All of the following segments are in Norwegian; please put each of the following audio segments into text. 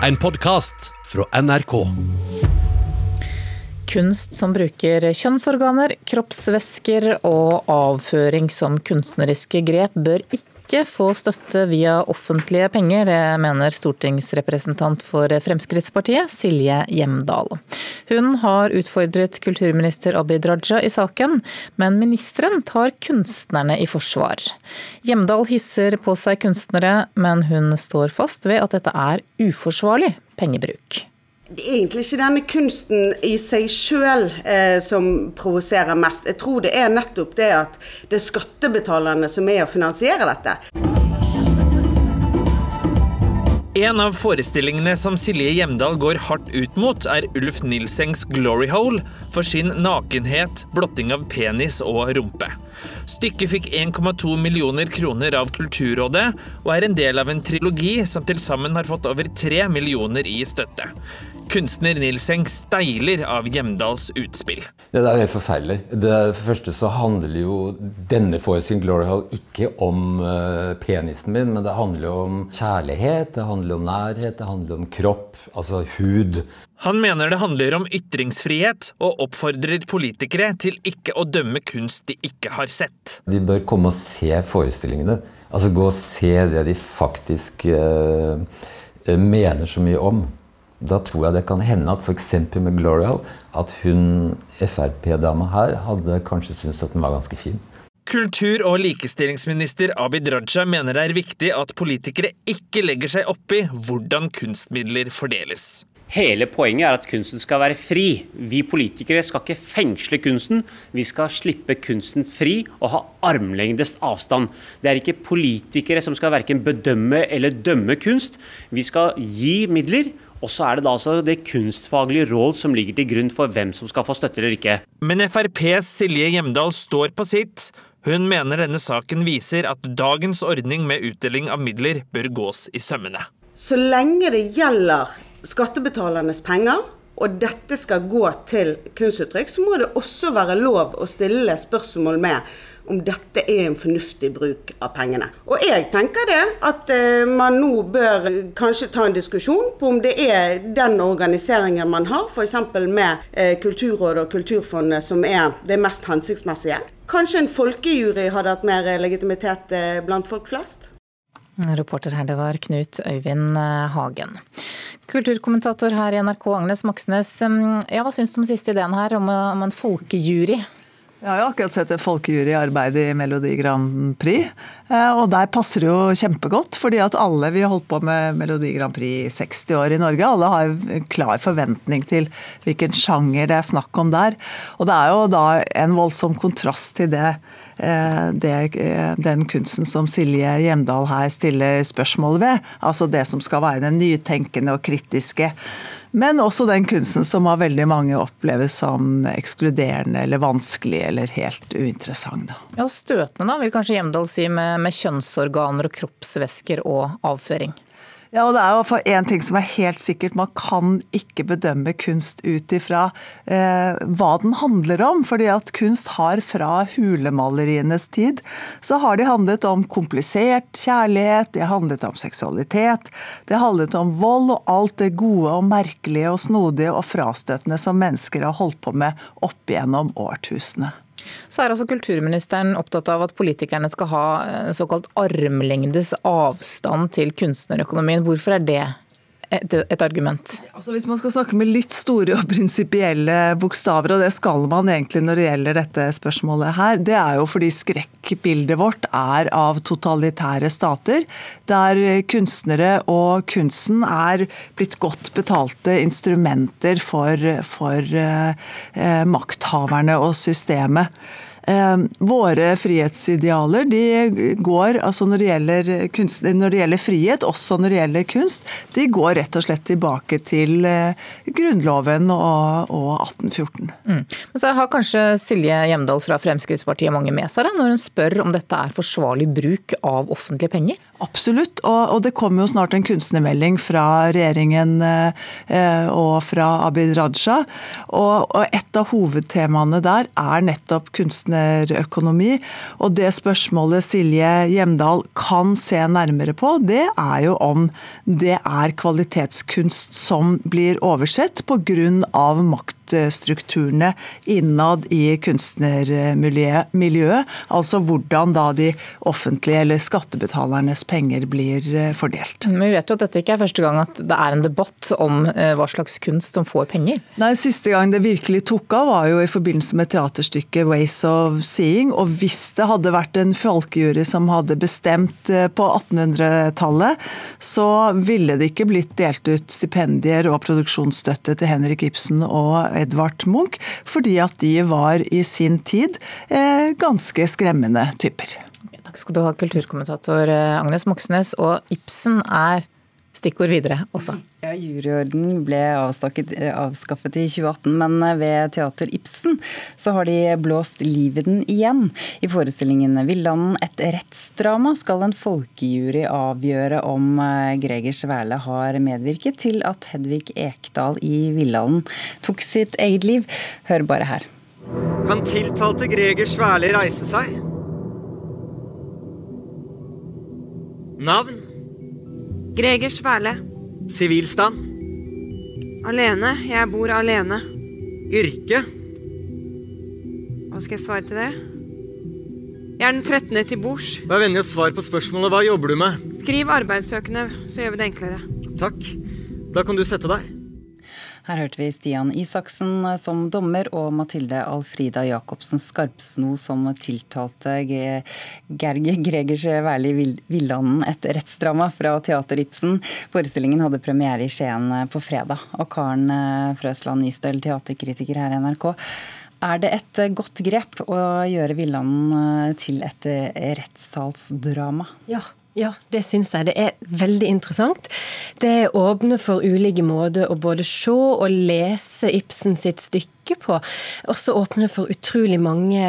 En podkast fra NRK. Kunst som bruker kjønnsorganer, kroppsvæsker og avføring som kunstneriske grep, bør ikke få støtte via offentlige penger. Det mener stortingsrepresentant for Fremskrittspartiet, Silje Hjemdal. Hun har utfordret kulturminister Abid Raja i saken, men ministeren tar kunstnerne i forsvar. Hjemdal hisser på seg kunstnere, men hun står fast ved at dette er uforsvarlig pengebruk det er egentlig ikke denne kunsten i seg sjøl eh, som provoserer mest. Jeg tror det er nettopp det at det er skattebetalerne som er å finansiere dette. En av forestillingene som Silje Hjemdal går hardt ut mot, er Ulf Nilsengs Glory Hole for sin nakenhet, blotting av penis og rumpe. Stykket fikk 1,2 millioner kroner av Kulturrådet, og er en del av en trilogi som til sammen har fått over 3 millioner i støtte. Kunstner Nils Eng steiler av Hjemdals utspill. Ja, det er helt forferdelig. Det, for første så handler jo denne forestillingen Glory Hall ikke om uh, penisen min, men det handler jo om kjærlighet, det handler om nærhet, det handler om kropp, altså hud. Han mener det handler om ytringsfrihet, og oppfordrer politikere til ikke å dømme kunst de ikke har sett. De bør komme og se forestillingene. Altså gå og se det de faktisk uh, mener så mye om. Da tror jeg det kan hende at f.eks. med Glorial at hun Frp-dama her hadde kanskje syntes at den var ganske fin. Kultur- og likestillingsminister Abid Raja mener det er viktig at politikere ikke legger seg opp i hvordan kunstmidler fordeles. Hele poenget er at kunsten skal være fri. Vi politikere skal ikke fengsle kunsten. Vi skal slippe kunsten fri og ha armlengdes avstand. Det er ikke politikere som skal verken bedømme eller dømme kunst. Vi skal gi midler og så er det da altså det kunstfaglige råd som ligger til grunn for hvem som skal få støtte eller ikke. Men FrPs Silje Hjemdal står på sitt. Hun mener denne saken viser at dagens ordning med utdeling av midler bør gås i sømmene. Så lenge det gjelder skattebetalernes penger, og dette skal gå til kunstuttrykk, så må det også være lov å stille spørsmål med om dette er en fornuftig bruk av pengene. Og jeg tenker det at eh, man nå bør kanskje ta en diskusjon på om det er den organiseringen man har, f.eks. med eh, Kulturrådet og Kulturfondet, som er det mest hensiktsmessige. Kanskje en folkejury hadde hatt mer legitimitet eh, blant folk flest? Reporter her, det var Knut Øyvind Hagen. Kulturkommentator her i NRK, Agnes Moxnes. Ja, hva syns du om siste ideen her, om, om en folkejury? Jeg har jo akkurat sett en folkejury arbeide i Melodi Grand Prix. Eh, og der passer det jo kjempegodt, fordi at alle vi har holdt på med Melodi Grand Prix i 60 år i Norge, alle har en klar forventning til hvilken sjanger det er snakk om der. Og det er jo da en voldsom kontrast til det, eh, det eh, den kunsten som Silje Hjemdal her stiller spørsmål ved. Altså det som skal være den nytenkende og kritiske. Men også den kunsten som av veldig mange oppleves som ekskluderende eller vanskelig eller helt uinteressant. Da. Ja, Støtende, da, vil kanskje Hjemdal si, med, med kjønnsorganer og kroppsvæsker og avføring? Ja, og det er jo en ting som er helt sikkert. Man kan ikke bedømme kunst ut ifra eh, hva den handler om. fordi at kunst har fra hulemalerienes tid, så har de handlet om komplisert kjærlighet, de har handlet om seksualitet, det har handlet om vold og alt det gode og merkelige og snodige og frastøtende som mennesker har holdt på med opp gjennom årtusene. Så er altså kulturministeren opptatt av at politikerne skal ha eh, såkalt armlengdes avstand til kunstnerøkonomien. Hvorfor er det et, et argument? Altså hvis man skal snakke med litt store og prinsipielle bokstaver, og det skal man egentlig når det gjelder dette spørsmålet her, det er jo fordi skrekkbildet vårt er av totalitære stater, der kunstnere og kunsten er blitt godt betalte instrumenter for, for eh, makthaverne og systemet. Ehm, våre frihetsidealer de går, altså når det, gjelder kunst, når det gjelder frihet, også når det gjelder kunst, de går rett og slett tilbake til eh, Grunnloven og, og 1814. Mm. Men så har kanskje Silje Hjemdal fra Fremskrittspartiet mange med seg da, når hun spør om dette er forsvarlig bruk av offentlige penger? Absolutt, og, og det kommer jo snart en kunstnermelding fra regjeringen eh, og fra Abid Raja. Og, og et av hovedtemaene der er nettopp kunstner kunstnerøkonomi. Og det spørsmålet Silje Hjemdal kan se nærmere på, det er jo om det er kvalitetskunst som blir oversett pga. makt maktstrukturene innad i kunstnermiljøet. Altså hvordan da de offentlige eller skattebetalernes penger blir eh, fordelt. Men vi vet jo at dette ikke er første gang at det er en debatt om eh, hva slags kunst som får penger. Nei, Siste gang det virkelig tok av var jo i forbindelse med teaterstykket 'Ways of Seeing'. Og hvis det hadde vært en folkejury som hadde bestemt eh, på 1800-tallet, så ville det ikke blitt delt ut stipendier og produksjonsstøtte til Henrik Ibsen og Edvard Munch, fordi at de var i sin tid eh, ganske skremmende typer. Takk skal du ha, kulturkommentator eh, Agnes Moxnes. Og Ibsen er stikkord videre også. Ja, Juryorden ble eh, avskaffet i 2018, men eh, ved Teater Ibsen så har de blåst liv i den igjen. I forestillingen 'Villanden et rettsdrama' skal en folkejury avgjøre om eh, Greger Sverle har medvirket til at Hedvig Ekdal i Villanden tok sitt eget liv. Hør bare her. Kan tiltalte Greger Sverle reise seg? Navn? Greger Sverle. Sivilstand? Alene. Jeg bor alene. Yrke? Hva skal jeg svare til det? Jeg er den 13. til bords. Vær vennlig å svare på spørsmålet. Hva jobber du med? Skriv arbeidssøkende, så gjør vi det enklere. Takk. Da kan du sette deg. Her hørte vi Stian Isaksen som dommer og Mathilde Alfrida Jacobsen Skarpsno som tiltalte Gerge Gregers Værli Villanden, et rettsdrama fra Teater Ibsen. Forestillingen hadde premiere i Skien på fredag. Og Karen Frøsland Nystøl, teaterkritiker her i NRK. Er det et godt grep å gjøre Villanden til et rettssalsdrama? Ja, ja, det syns jeg. Det er veldig interessant. Det åpner for ulike måter å både se og lese Ibsen sitt stykke på. Også åpner for utrolig mange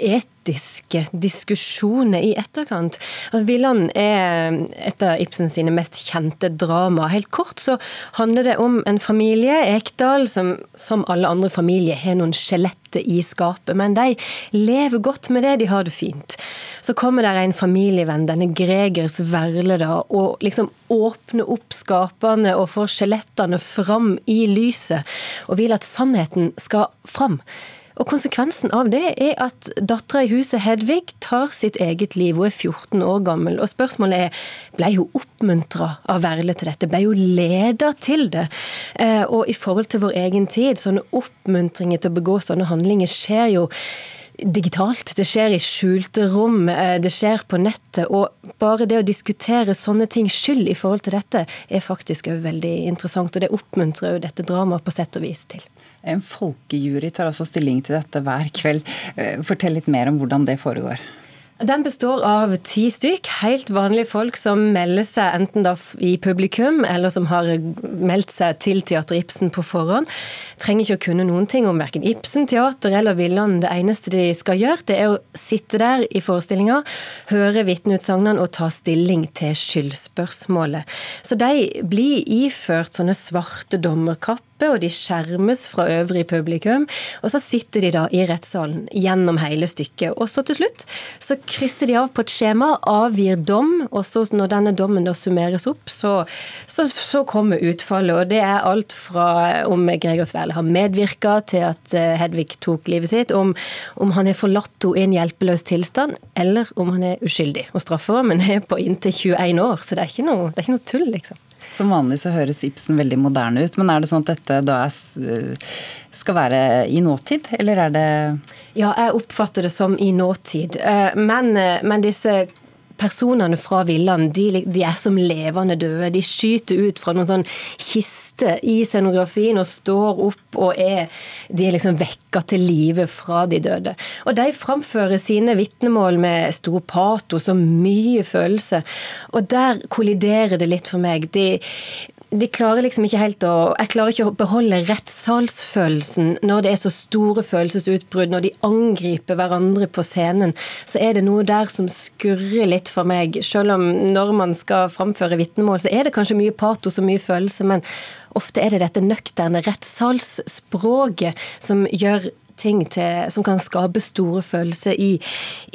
et politiske diskusjoner i etterkant. Villand er et av Ibsen sine mest kjente drama. Helt kort så handler det om en familie, Ekdal, som som alle andre familier har noen skjeletter i skapet, men de lever godt med det, de har det fint. Så kommer der en familievenn, denne Gregers Verle, da, og liksom åpner opp skapene og får skjelettene fram i lyset, og vil at sannheten skal fram. Og Konsekvensen av det er at dattera i huset, Hedvig, tar sitt eget liv. Hun er 14 år gammel. Og spørsmålet er ble hun oppmuntra av Verle til dette? Ble hun leda til det? Eh, og i forhold til vår egen tid, sånne oppmuntringer til å begå sånne handlinger skjer jo digitalt. Det skjer i skjulte rom, eh, det skjer på nettet. Og bare det å diskutere sånne ting skyld i forhold til dette, er faktisk veldig interessant. Og det oppmuntrer jo dette dramaet på sett og vis til. En folkejury tar altså stilling til dette hver kveld. Eh, fortell litt mer om hvordan det foregår. Den består av ti stykk, helt vanlige folk som melder seg enten i publikum, eller som har meldt seg til Teater Ibsen på forhånd. Trenger ikke å kunne noen ting om verken Ibsen, teater eller Villand. Det eneste de skal gjøre, det er å sitte der i forestillinga, høre vitneutsagnene og ta stilling til skyldspørsmålet. Så de blir iført sånne svarte dommerkapp og de skjermes fra øvrig publikum. Og så sitter de da i rettssalen gjennom hele stykket. Og så til slutt så krysser de av på et skjema, avgir dom, og så når denne dommen da summeres opp, så, så, så kommer utfallet. Og det er alt fra om Gregor Sverle har medvirka til at eh, Hedvig tok livet sitt, om, om han har forlatt henne i en hjelpeløs tilstand, eller om han er uskyldig. Og strafferammen er på inntil 21 år, så det er ikke noe, det er ikke noe tull, liksom. Som vanlig så høres Ibsen veldig moderne ut, men er det sånn at dette da skal være i nåtid, eller er det Ja, jeg oppfatter det som i nåtid. Eh, men, eh, men disse personene fra villaen de, de, er som levende døde. De skyter ut fra noen sånn kiste i scenografien og står opp og er De er liksom vekka til live fra de døde. Og de framfører sine vitnemål med stor patos og mye følelse. Og der kolliderer det litt for meg. De, de klarer liksom ikke helt å Jeg klarer ikke å beholde rettssalsfølelsen når det er så store følelsesutbrudd, når de angriper hverandre på scenen. Så er det noe der som skurrer litt for meg. Selv om når man skal framføre vitnemål, så er det kanskje mye patos og mye følelse, men ofte er det dette nøkterne rettssalsspråket som gjør ting til, som kan skape store følelser i,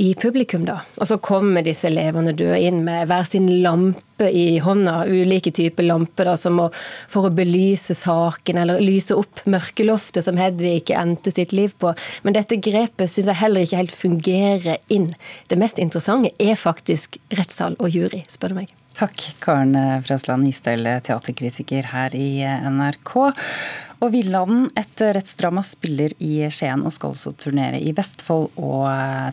i publikum. da. Og så kommer disse elevene døde inn med hver sin lampe i hånda, ulike typer lamper for å belyse saken, eller lyse opp mørkeloftet som Hedvig endte sitt liv på. Men dette grepet syns jeg heller ikke helt fungerer inn. Det mest interessante er faktisk rettssal og jury, spør du meg. Takk, Karen Frøsland Nystøl, teaterkritiker her i NRK. Og Villanden, et rettsdrama, spiller i Skien og skal også turnere i Vestfold og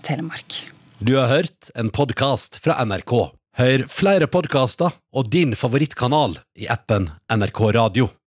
Telemark. Du har hørt en podkast fra NRK. Hør flere podkaster og din favorittkanal i appen NRK Radio.